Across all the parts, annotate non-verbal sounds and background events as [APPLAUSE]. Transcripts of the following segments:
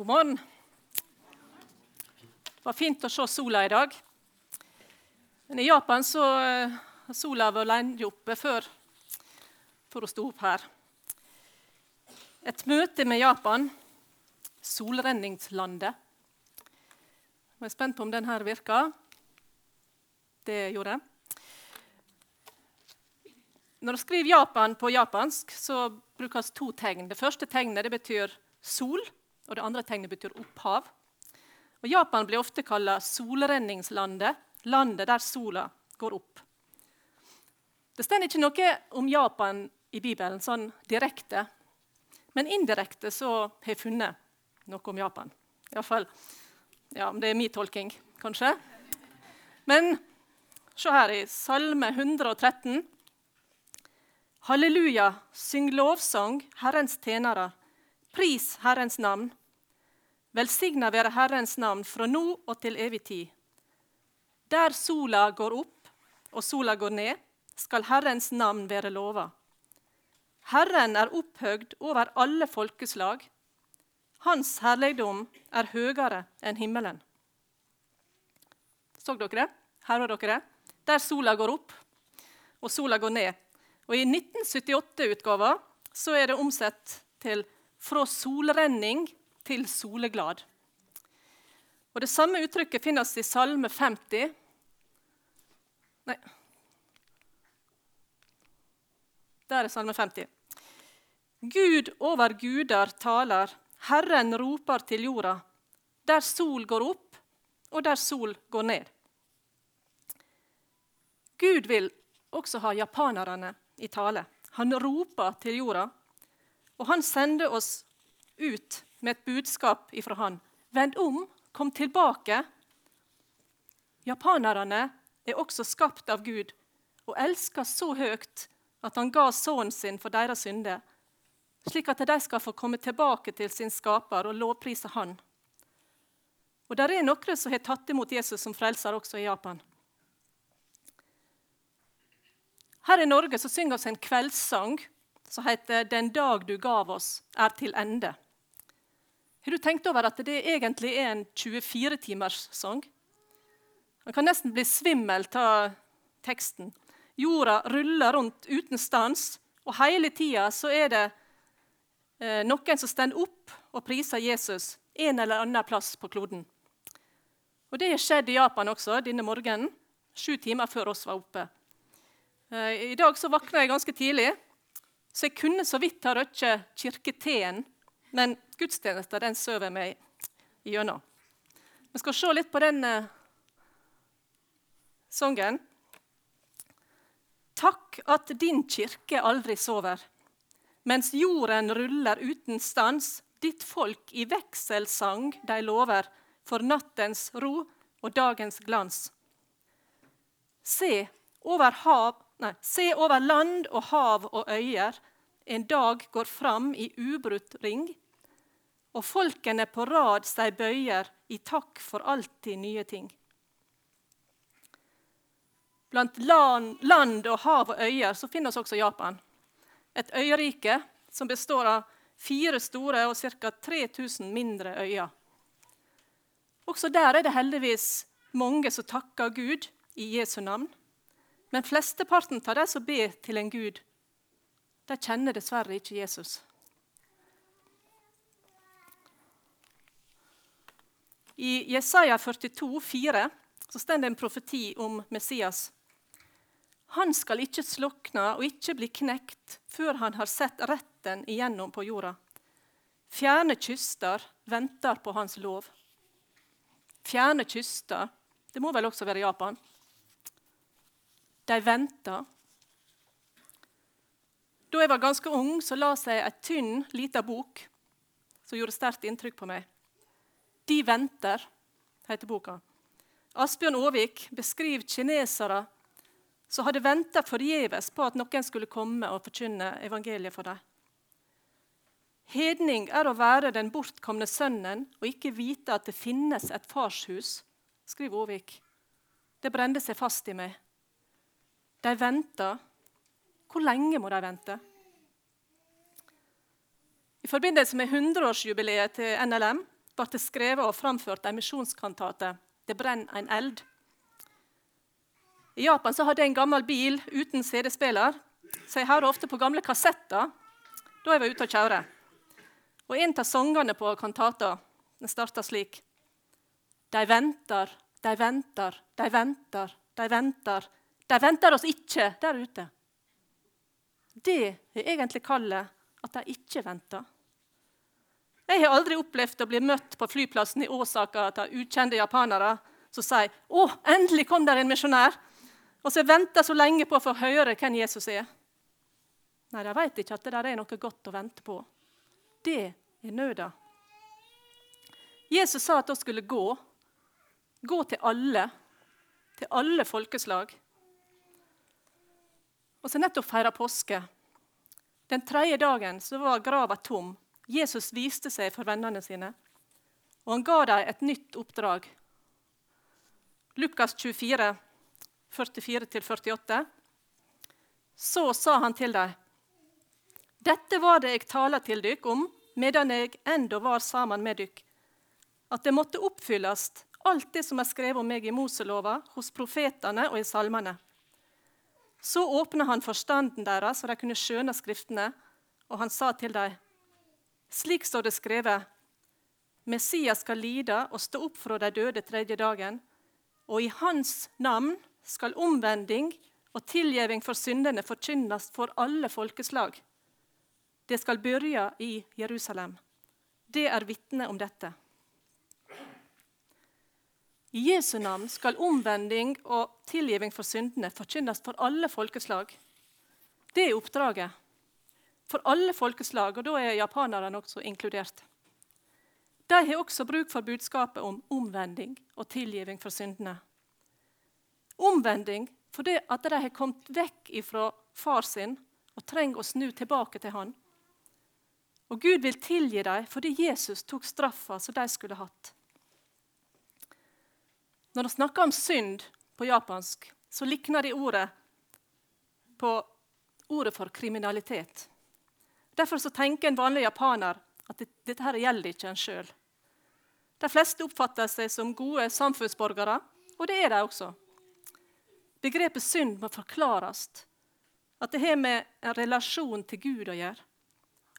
God morgen. Det var fint å se sola i dag. Men I Japan så eh, har sola vært lenge oppe før for å stå opp her. Et møte med Japan, solrenningslandet. Jeg er spent på om denne virker. Det gjorde den. Når du skriver Japan på japansk, så brukes to tegn. Det første tegnet det betyr sol, og det andre tegnet betyr opphav. Og Japan blir ofte kalla solrenningslandet, landet der sola går opp. Det står ikke noe om Japan i Bibelen sånn direkte, men indirekte så har jeg funnet noe om Japan. Iallfall ja, det er min tolking, kanskje. Men se her i Salme 113. Halleluja, syng lovsang, Herrens tjenere. Pris Herrens navn. Velsigna være Herrens navn fra nå og til evig tid. Der sola går opp og sola går ned, skal Herrens navn være lova. Herren er opphøgd over alle folkeslag. Hans herligdom er høyere enn himmelen. Så dere det? Hører dere det? Der sola går opp og sola går ned. Og I 1978-utgava er det omsett til 'fra solrenning til soleglad'. Og Det samme uttrykket finnes i Salme 50. Nei Der er Salme 50. Gud over guder taler, Herren roper til jorda. Der sol går opp, og der sol går ned. Gud vil også ha japanerne i tale. Han roper til jorda, og han sender oss ut med et budskap ifra han. Vend om, kom tilbake. Japanerne er også skapt av Gud og elsker så høyt at han ga sønnen sin for deres synder, slik at de skal få komme tilbake til sin skaper og lovprise han. Og der er noen som har tatt imot Jesus som frelser også i Japan. Her i Norge så synger vi en kveldssang som heter 'Den dag du gav oss, er til ende'. Har du tenkt over at det egentlig er en 24-timers sang? Man kan nesten bli svimmel av teksten. Jorda ruller rundt uten stans, og hele tida er det eh, noen som står opp og priser Jesus en eller annen plass på kloden. Og Det har skjedd i Japan også denne morgenen, sju timer før oss var oppe. Eh, I dag så våkna jeg ganske tidlig, så jeg kunne så vidt ha røkket kirketeen. Men gudstjenesten den sover meg gjennom. Vi skal se litt på den uh, sangen. Takk at din kirke aldri sover. Mens jorden ruller uten stans, ditt folk i vekselsang de lover, for nattens ro og dagens glans. Se, over hav Nei, se over land og hav og øyer. En dag går fram i ubrutt ring. Og folkene på rad seg bøyer i takk for alltid nye ting. Blant land, og hav og øyer så finnes også Japan. Et øyrike som består av fire store og ca. 3000 mindre øyer. Også der er det heldigvis mange som takker Gud i Jesu navn. Men flesteparten av de som ber til en gud, de kjenner dessverre ikke Jesus. I Jesaja 42, 42,4 står det en profeti om Messias. Han skal ikke slukne og ikke bli knekt før han har sett retten igjennom på jorda. Fjerne kyster venter på hans lov. Fjerne kyster, det må vel også være Japan? De venter. Da jeg var ganske ung, så la seg ei tynn, lita bok som gjorde sterkt inntrykk på meg. 'De venter', heter boka. Asbjørn Aavik beskriver kinesere som hadde venta forgjeves på at noen skulle komme og forkynne evangeliet for dem. Hedning er å være den bortkomne sønnen og ikke vite at det finnes et farshus, skriver Aavik. Det brende seg fast i meg. De venter. Hvor lenge må de vente? I forbindelse med 100-årsjubileet til NLM ble det skrevet og framført en misjonskantate 'Det brenner en eld'. I Japan så hadde jeg en gammel bil uten CD-spiller, så jeg hører ofte på gamle kassetter da jeg var ute og kjøre. Og En av sangene på kantata starta slik. De venter, de venter, de venter, de venter. De venter oss ikke der ute. Det er egentlig kallet at de ikke venter. Jeg har aldri opplevd å bli møtt på flyplassen i Åsaka av ukjente japanere som sier 'Å, endelig kom der en misjonær', og så venter så lenge på å få høre hvem Jesus er. Nei, de vet ikke at det der er noe godt å vente på. Det er nøda. Jesus sa at vi skulle gå. Gå til alle. Til alle folkeslag. Og så nettopp feira påske. Den tredje dagen var grava tom. Jesus viste seg for vennene sine, og han ga dem et nytt oppdrag. Lukas 24, 44-48. Så sa han til dem.: Dette var det jeg taler til dykk om medan jeg enda var sammen med dykk, at det måtte oppfylles alt det som er skrevet om meg i Moselova, hos profetene og i salmene. Så åpna han forstanden deres, så de kunne skjønne Skriftene, og han sa til dem.: Slik står det skrevet:" Messias skal lide og stå opp fra de døde tredje dagen, og i hans navn skal omvending og tilgjeving for syndene forkynnes for alle folkeslag. Det skal begynne i Jerusalem. Det er vitne om dette. I Jesu navn skal omvending og tilgivning for syndene forkynnes for alle folkeslag. Det er oppdraget. For alle folkeslag, og da er japanerne også inkludert. De har også bruk for budskapet om omvending og tilgivning for syndene. Omvending fordi at de har kommet vekk fra far sin og trenger å snu tilbake til han. Og Gud vil tilgi dem fordi Jesus tok straffa som de skulle hatt. Når de snakker om synd på japansk, så likner de ordet på ordet for kriminalitet. Derfor tenker en vanlig japaner at dette her gjelder ikke en sjøl. De fleste oppfatter seg som gode samfunnsborgere, og det er de også. Begrepet synd må forklares. At det har med en relasjon til Gud å gjøre,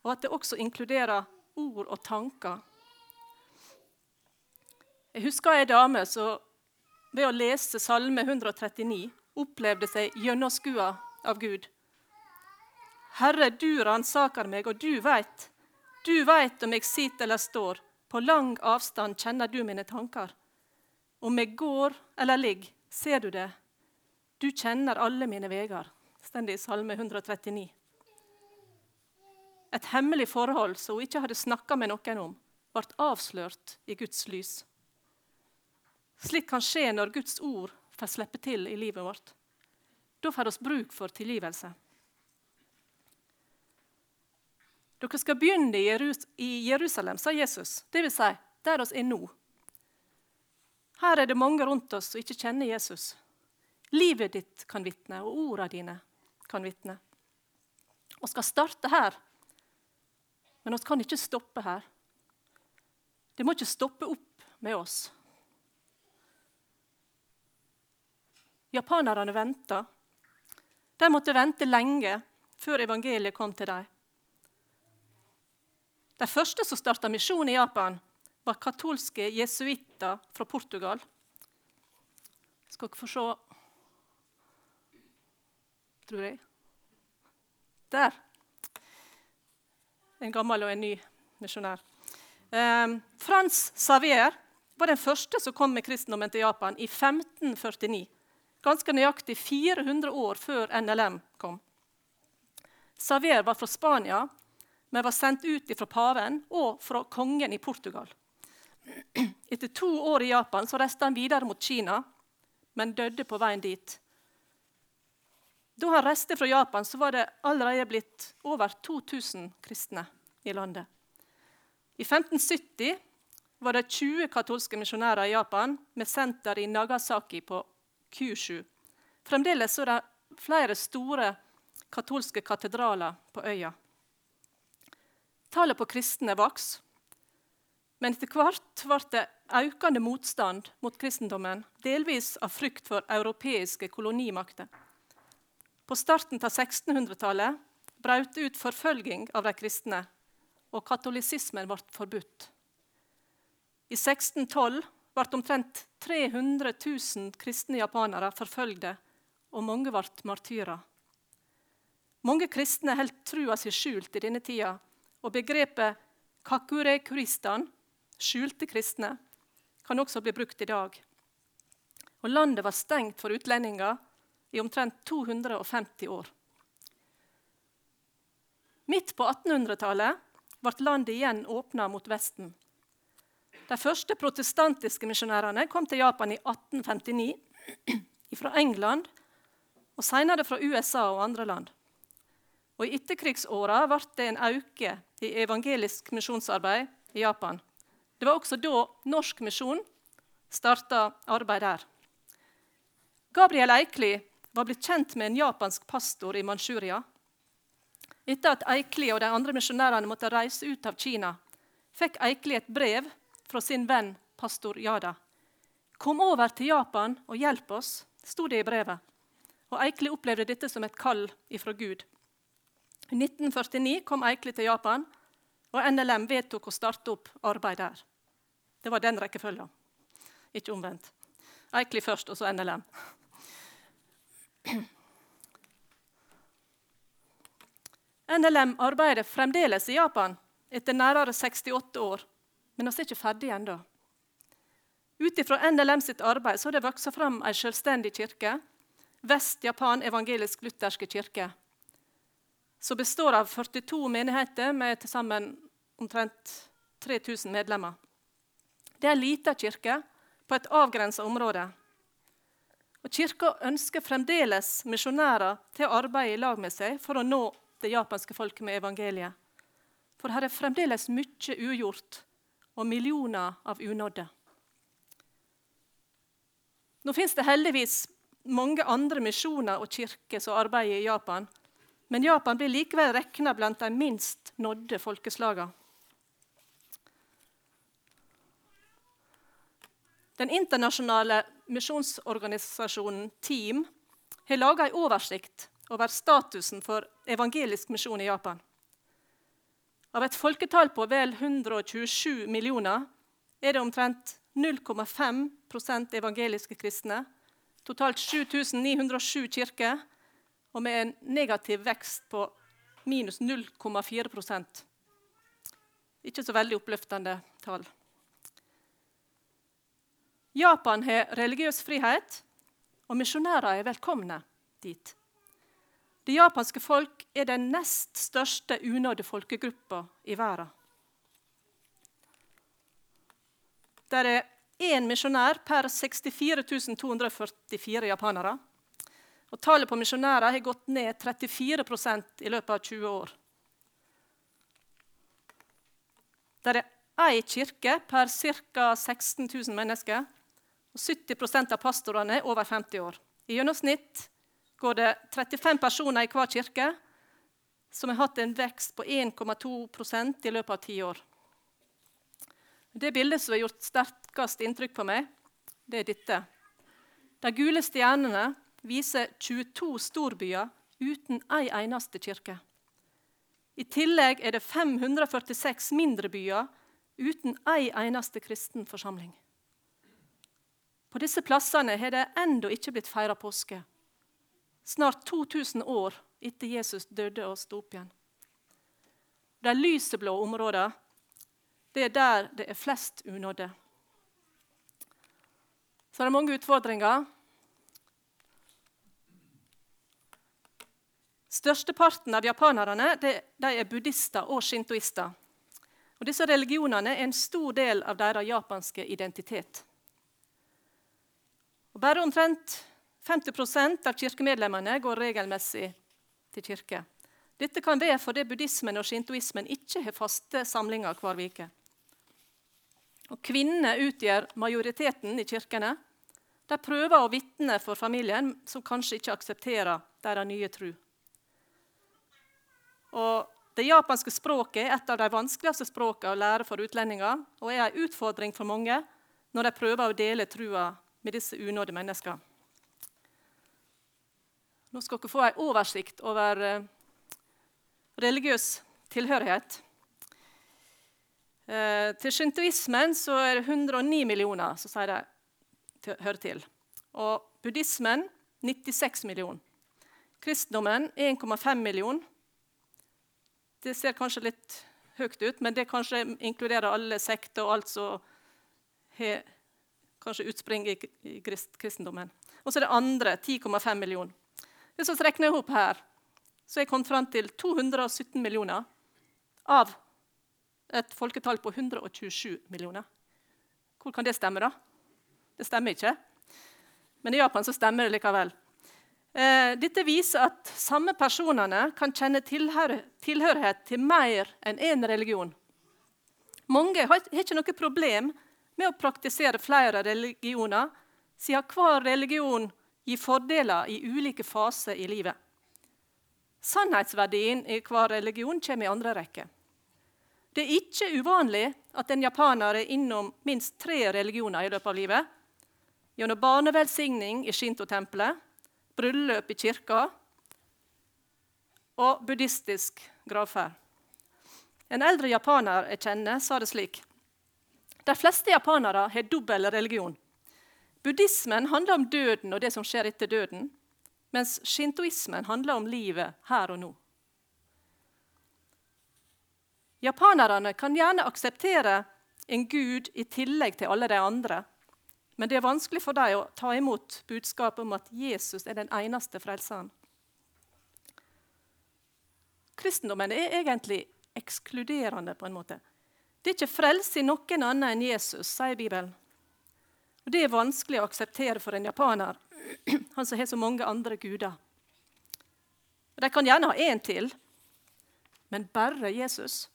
og at det også inkluderer ord og tanker. Jeg husker ei dame som ved å lese Salme 139 opplevde seg gjennomskua av Gud. Herre, du ransaker meg, og du veit. Du veit om jeg sitter eller står. På lang avstand kjenner du mine tanker. Om jeg går eller ligger, ser du det. Du kjenner alle mine veier. Stendig i Salme 139. Et hemmelig forhold som hun ikke hadde snakka med noen om, ble avslørt i Guds lys. Slik kan skje når Guds ord får slippe til i livet vårt. Da får vi bruk for tilgivelse. Dere skal begynne i Jerusalem, sa Jesus, dvs. Si, der oss er nå. Her er det mange rundt oss som ikke kjenner Jesus. Livet ditt kan vitne, og ordene dine kan vitne. Vi skal starte her, men vi kan ikke stoppe her. Det må ikke stoppe opp med oss. Japanerne venta. De måtte vente lenge før evangeliet kom til dem. De første som starta misjon i Japan, var katolske jesuitter fra Portugal. Skal dere få se Tror jeg. Der. En gammel og en ny misjonær. Eh, Frans Savier var den første som kom med kristendommen til Japan i 1549 ganske nøyaktig 400 år før NLM kom. Savier var fra Spania, men var sendt ut fra paven og fra kongen i Portugal. Etter to år i Japan så reiste han videre mot Kina, men døde på veien dit. Da han reiste fra Japan, så var det allerede blitt over 2000 kristne i landet. I 1570 var det 20 katolske misjonærer i Japan med senter i Nagasaki på Kyushu. Fremdeles er det flere store katolske katedraler på øya. Tallet på kristne voks, Men etter hvert ble det økende motstand mot kristendommen, delvis av frykt for europeiske kolonimakter. På starten av 1600-tallet brøt ut forfølging av de kristne, og katolisismen ble forbudt. I 1612 ble omtrent 300 000 kristne japanere forfølgde, og mange ble martyrer. Mange kristne holdt trua si skjult i denne tida, og begrepet kakure kuristan, skjulte kristne, kan også bli brukt i dag. Og landet var stengt for utlendinger i omtrent 250 år. Midt på 1800-tallet ble landet igjen åpna mot Vesten. De første protestantiske misjonærene kom til Japan i 1859 [CLEARS THROAT] fra England og senere fra USA og andre land. Og I etterkrigsåra ble det en auke i evangelisk misjonsarbeid i Japan. Det var også da Norsk misjon starta arbeid der. Gabriel Eikli var blitt kjent med en japansk pastor i Manchuria. Etter at Eikli og de andre misjonærene måtte reise ut av Kina, fikk Eikli et brev fra sin venn pastor Yada. Kom over til Japan og hjelp oss, sto det i brevet. Og Eikli opplevde dette som et kall ifra Gud. I 1949 kom Eikli til Japan, og NLM vedtok å starte opp arbeid der. Det var den rekkefølgen. ikke omvendt. Eikli først, og så NLM. NLM arbeider fremdeles i Japan etter nærmere 68 år men vi er ikke ferdig ennå. Ut ifra NLM sitt arbeid så har det vokst fram ei selvstendig kirke, Vest-Japan evangelisk-lutherske kirke, som består av 42 menigheter med til sammen omtrent 3000 medlemmer. Det er ei lita kirke på et avgrensa område. Og Kirka ønsker fremdeles misjonærer til å arbeide i lag med seg for å nå det japanske folket med evangeliet. For her er fremdeles mye ugjort og millioner av unådde. Nå fins det heldigvis mange andre misjoner og kirker som arbeider i Japan, men Japan blir likevel regna blant de minst nådde folkeslagene. Den internasjonale misjonsorganisasjonen Team har laga ei oversikt over statusen for evangelisk misjon i Japan. Av et folketall på vel 127 millioner er det omtrent 0,5% evangeliske kristne. Totalt 7907 kirker, og med en negativ vekst på minus 0,4% Ikke så veldig oppløftende tall. Japan har religiøs frihet, og misjonærer er velkomne dit. Det japanske folk er den nest største unådde folkegruppa i verden. Det er én misjonær per 64 244 japanere. Og tallet på misjonærer har gått ned 34% i løpet av 20 år. Det er én kirke per ca. 16 000 mennesker. Og 70% av pastorene er over 50 år. I gjennomsnitt går det 35 personer i hver kirke, som har hatt en vekst på 1,2% i løpet av ti år. Det bildet som har gjort sterkest inntrykk på meg, det er dette. De gule stjernene viser 22 storbyer uten ei eneste kirke. I tillegg er det 546 mindre byer uten ei eneste kristen forsamling. På disse plassene har det ennå ikke blitt feira påske snart 2000 år etter Jesus døde og sto opp igjen. De lyseblå områdene det er der det er flest unådde. Så det er mange utfordringer. Størsteparten av japanerne de, de er buddhister og shintoister. Og disse religionene er en stor del av deres japanske identitet. Og bare omtrent 50% av kirkemedlemmene går regelmessig til kirke. Dette kan være fordi buddhismen og shintoismen ikke har faste samlinger hver uke. Kvinnene utgjør majoriteten i kirkene. De prøver å vitne for familien, som kanskje ikke aksepterer deres nye tro. Og Det japanske språket er et av de vanskeligste språkene å lære for utlendinger og er en utfordring for mange når de prøver å dele trua med disse unådde menneskene. Nå skal dere få en oversikt over eh, religiøs tilhørighet. Eh, til shintoismen er det 109 millioner som sier de hører til. Og buddhismen 96 millioner. Kristendommen 1,5 millioner. Det ser kanskje litt høyt ut, men det kanskje inkluderer alle sekter og alt som har kanskje utspring i kristendommen. Og så er det andre 10,5 millioner. Hvis vi regner ihop her, så er jeg kommet fram til 217 millioner av et folketall på 127 millioner. Hvor kan det stemme, da? Det stemmer ikke. Men i Japan så stemmer det likevel. Eh, dette viser at samme personene kan kjenne tilhørighet til mer enn én religion. Mange har ikke noe problem med å praktisere flere religioner, siden hver religion gir fordeler i ulike faser i livet. Sannhetsverdien i hver religion kommer i andre rekke. Det er ikke uvanlig at en japaner er innom minst tre religioner i løpet av livet. Gjennom barnevelsigning i Shinto-tempelet, bryllup i kirka og buddhistisk gravferd. En eldre japaner jeg kjenner, sa det slik. De fleste japanere har dobbel religion. Buddhismen handler om døden og det som skjer etter døden, mens shintoismen handler om livet her og nå. Japanerne kan gjerne akseptere en gud i tillegg til alle de andre, men det er vanskelig for dem å ta imot budskapet om at Jesus er den eneste frelseren. Kristendommen er egentlig ekskluderende. på en måte. Det er ikke frelse i noen annen enn Jesus, sier Bibelen. Og Det er vanskelig å akseptere for en japaner, [CLEARS THROAT] han som har så mange andre guder. De kan gjerne ha én til, men bare Jesus.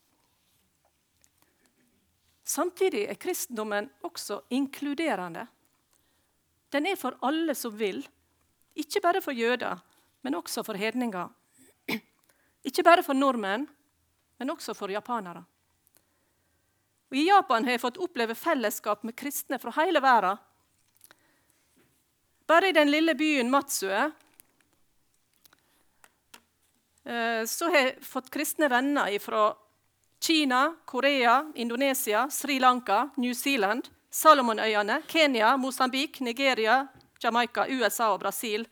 Samtidig er kristendommen også inkluderende. Den er for alle som vil, ikke bare for jøder, men også for hedninger. Ikke bare for nordmenn, men også for japanere. Og I Japan har jeg fått oppleve fellesskap med kristne fra hele verden. Bare i den lille byen Matsue eh, så har jeg fått kristne venner fra Kina, Korea, Indonesia, Sri Lanka, New Zealand, Salomonøyene, Kenya, Mosambik, Nigeria, Jamaica, USA og Brasil,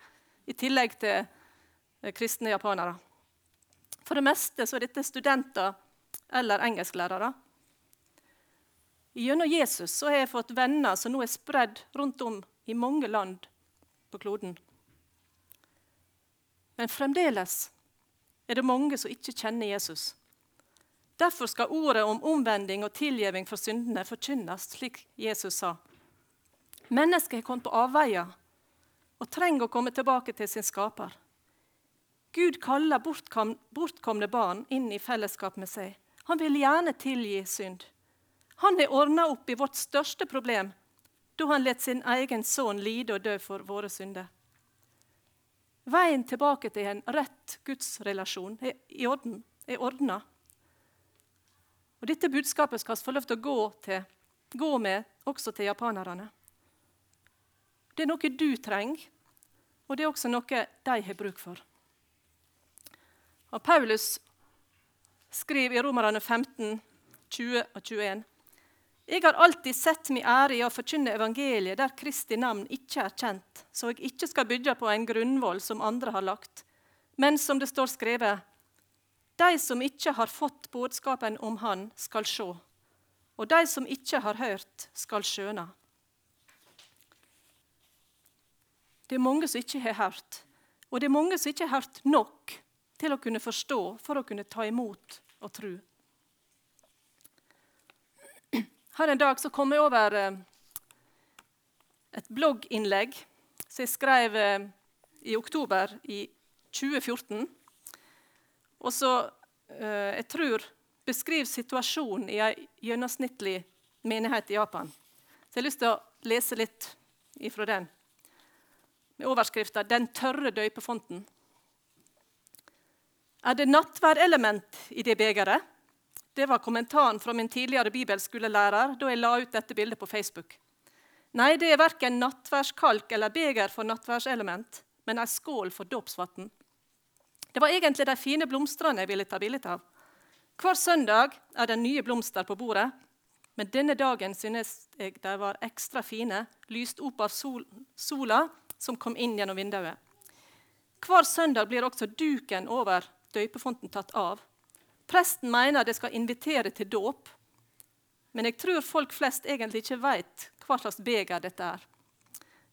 i tillegg til eh, kristne japanere. For det meste er dette studenter eller engelsklærere. Gjennom Jesus har jeg fått venner som nå er spredd rundt om i mange land på kloden. Men fremdeles er det mange som ikke kjenner Jesus. Derfor skal ordet om omvending og tilgivning for syndene forkynnes, slik Jesus sa. Mennesket har kommet på avveier og trenger å komme tilbake til sin skaper. Gud kaller bortkomne barn inn i fellesskap med seg. Han vil gjerne tilgi synd. Han har ordna opp i vårt største problem da han lot sin egen sønn lide og dø for våre synder. Veien tilbake til en rett gudsrelasjon er, er ordna. Og dette budskapet skal vi få lov til å gå, til, gå med også til japanerne. Det er noe du trenger, og det er også noe de har bruk for. Og Paulus skriver i Romerne 15, 20 og 21. Jeg har alltid sett min ære i å forkynne evangeliet der Kristi navn ikke er kjent, så jeg ikke skal bygge på en grunnvoll som andre har lagt. Men som det står skrevet, de som ikke har fått budskapen om Han, skal se, og de som ikke har hørt, skal skjøne. Det er mange som ikke har hørt, og det er mange som ikke har hørt nok til å kunne forstå for å kunne ta imot og tro. Her en dag så kom jeg over eh, et blogginnlegg som jeg skrev eh, i oktober i 2014. Og så eh, jeg tror beskriver situasjonen i en gjennomsnittlig menighet i Japan. Så jeg har lyst til å lese litt ifra den, med overskrifta 'Den tørre døypefonten'. Er det nattværelement i det begeret? Det var kommentaren fra min tidligere bibelskolelærer da jeg la ut dette bildet på Facebook. Nei, det er verken nattværskalk eller beger for nattværselement, men ei skål for dåpsvann. Det var egentlig de fine blomstene jeg ville ta bilde av. Hver søndag er det nye blomster på bordet, men denne dagen synes jeg de var ekstra fine, lyst opp av sol, sola som kom inn gjennom vinduet. Hver søndag blir også duken over døypefonten tatt av. Presten mener det skal invitere til dåp, men jeg tror folk flest egentlig ikke vet hva slags beger dette er.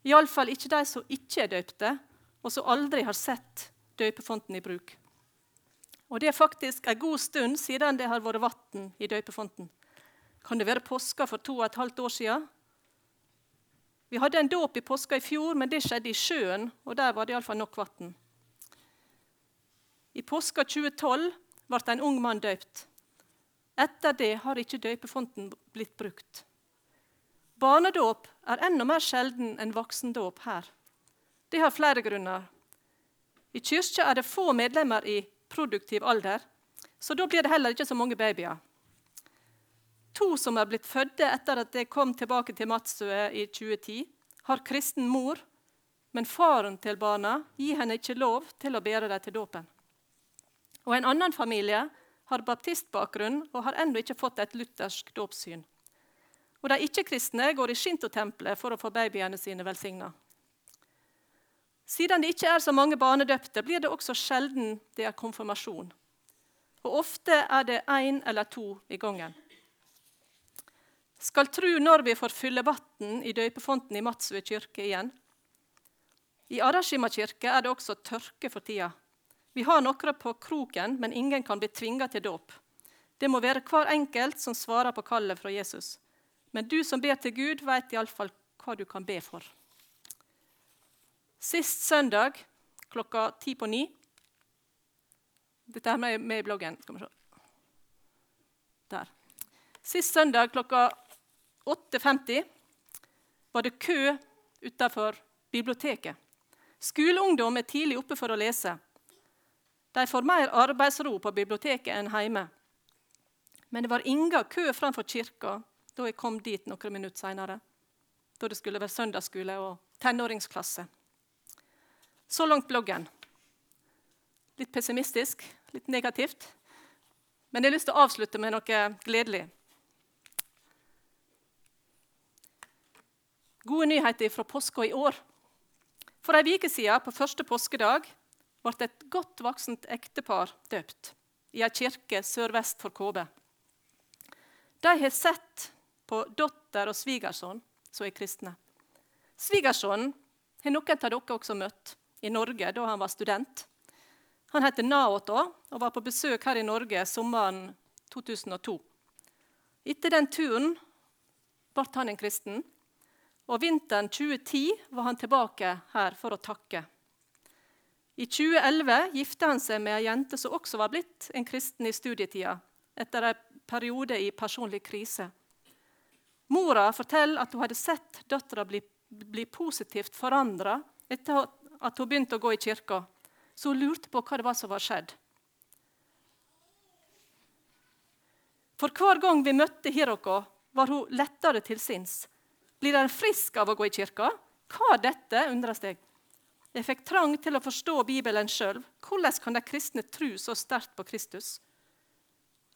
Iallfall ikke de som ikke er døypte, og som aldri har sett døypefonten i bruk. Og Det er faktisk en god stund siden det har vært vann i døypefonten. Kan det være påska for to og et halvt år siden? Vi hadde en dåp i påska i fjor, men det skjedde i sjøen, og der var det iallfall nok vann. I påska 2012 ble en ung mann døypt. Etter det har ikke døypefonten blitt brukt. Barnedåp er enda mer sjelden enn voksendåp her. Det har flere grunner. I kirka er det få medlemmer i produktiv alder, så da blir det heller ikke så mange babyer. To som er blitt fødte etter at jeg kom tilbake til Matsøe i 2010, har kristen mor, men faren til barna gir henne ikke lov til å bære dem til dåpen. Og En annen familie har baptistbakgrunn og har ennå ikke fått et luthersk dåpssyn. Og De ikke-kristne går i Shinto-tempelet for å få babyene sine velsigna. Siden det ikke er så mange barnedøpte, blir det også sjelden det er konfirmasjon. Og ofte er det én eller to i gangen skal tru når vi får fylle vann i døypefonten i Matsue kirke igjen. I Arashima kirke er det også tørke for tida. Vi har noen på kroken, men ingen kan bli tvinga til dåp. Det må være hver enkelt som svarer på kallet fra Jesus. Men du som ber til Gud, vet iallfall hva du kan be for. Sist søndag klokka ti på ni Dette er med, i bloggen. Skal vi se. Der. Sist søndag klokka 8.50 var det kø utenfor biblioteket. Skoleungdom er tidlig oppe for å lese. De får mer arbeidsro på biblioteket enn hjemme. Men det var ingen kø framfor kirka da jeg kom dit noen minutter seinere. Da det skulle være søndagsskole og tenåringsklasse. Så langt bloggen. Litt pessimistisk, litt negativt. Men jeg har lyst til å avslutte med noe gledelig. Gode nyheter fra påska i år. For ei uke siden, på første påskedag, ble et godt voksent ektepar døpt i ei kirke sørvest for KB. De har sett på datter og svigersønn som er kristne. Svigersønnen har noen av dere også møtt i Norge da han var student. Han heter Naoto og var på besøk her i Norge sommeren 2002. Etter den turen ble han en kristen og vinteren 2010 var han tilbake her for å takke. I 2011 gifta han seg med ei jente som også var blitt en kristen i studietida, etter en periode i personlig krise. Mora forteller at hun hadde sett dattera bli, bli, positivt forandra etter at hun begynte å gå i kirka, så hun lurte på hva det var som var skjedd. For hver gang vi møtte Hiroko, var hun lettere til sinns. Blir en frisk av å gå i kirka? Hva er dette? undres jeg. Jeg fikk trang til å forstå Bibelen sjøl. Hvordan kan de kristne tro så sterkt på Kristus?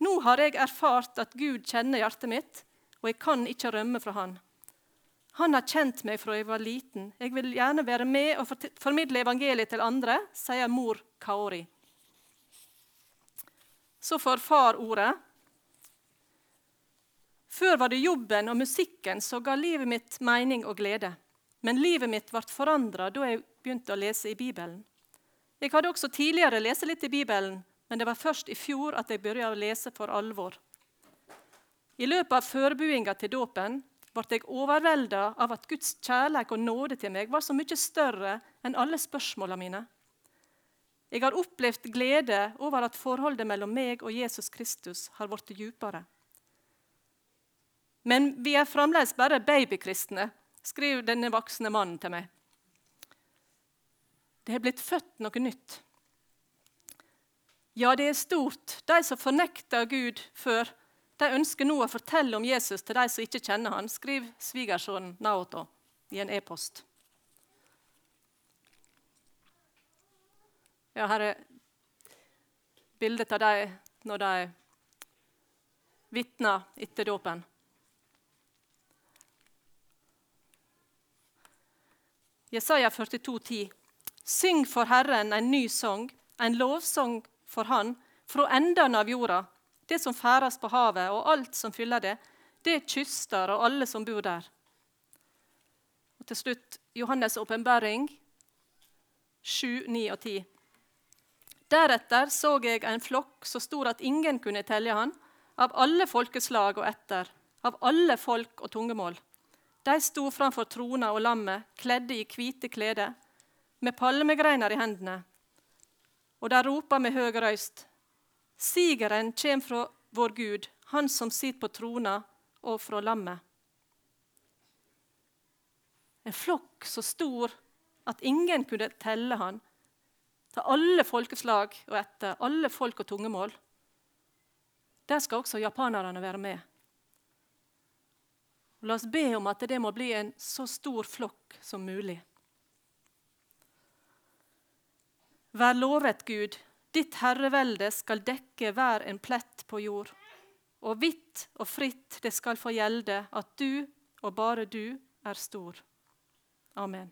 Nå har jeg erfart at Gud kjenner hjertet mitt, og jeg kan ikke rømme fra Han. Han har kjent meg fra jeg var liten. Jeg vil gjerne være med og formidle evangeliet til andre, sier mor Kaori. Så får far ordet. Før var det jobben og musikken som ga livet mitt mening og glede. Men livet mitt ble forandra da jeg begynte å lese i Bibelen. Jeg hadde også tidligere lest litt i Bibelen, men det var først i fjor at jeg begynte å lese for alvor. I løpet av forberedelsene til dåpen ble jeg overvelda av at Guds kjærlighet og nåde til meg var så mye større enn alle spørsmåla mine. Jeg har opplevd glede over at forholdet mellom meg og Jesus Kristus har blitt djupere. Men vi er fremdeles bare babykristne, skriver denne voksne mannen til meg. Det har blitt født noe nytt. Ja, det er stort. De som fornekta Gud før, de ønsker nå å fortelle om Jesus til de som ikke kjenner han, skriver svigersønnen Naoto i en e-post. Ja, her er bildet av dem når de vitner etter dåpen. Jesaja 42, 10. Syng for Herren en ny sang, en lovsang for Han, fra endene av jorda, det som ferdes på havet, og alt som fyller det, det er kyster og alle som bor der. Og til slutt Johannes' åpenbaring 7, 9 og 10. Deretter så jeg en flokk så stor at ingen kunne telle han, av alle folkeslag og etter, av alle folk og tungemål. De sto framfor trona og lammet, kledde i hvite klede, med palmegreiner i hendene. Og de ropa med høy røyst, Sigeren kommer fra vår Gud, Han som sitter på trona, og fra lammet. En flokk så stor at ingen kunne telle han, til alle folkeslag og etter, alle folk og tungemål. Der skal også japanerne være med. Og la oss be om at det må bli en så stor flokk som mulig. Vær lovet, Gud, ditt herrevelde skal dekke hver en plett på jord. Og hvitt og fritt det skal få gjelde at du og bare du er stor. Amen.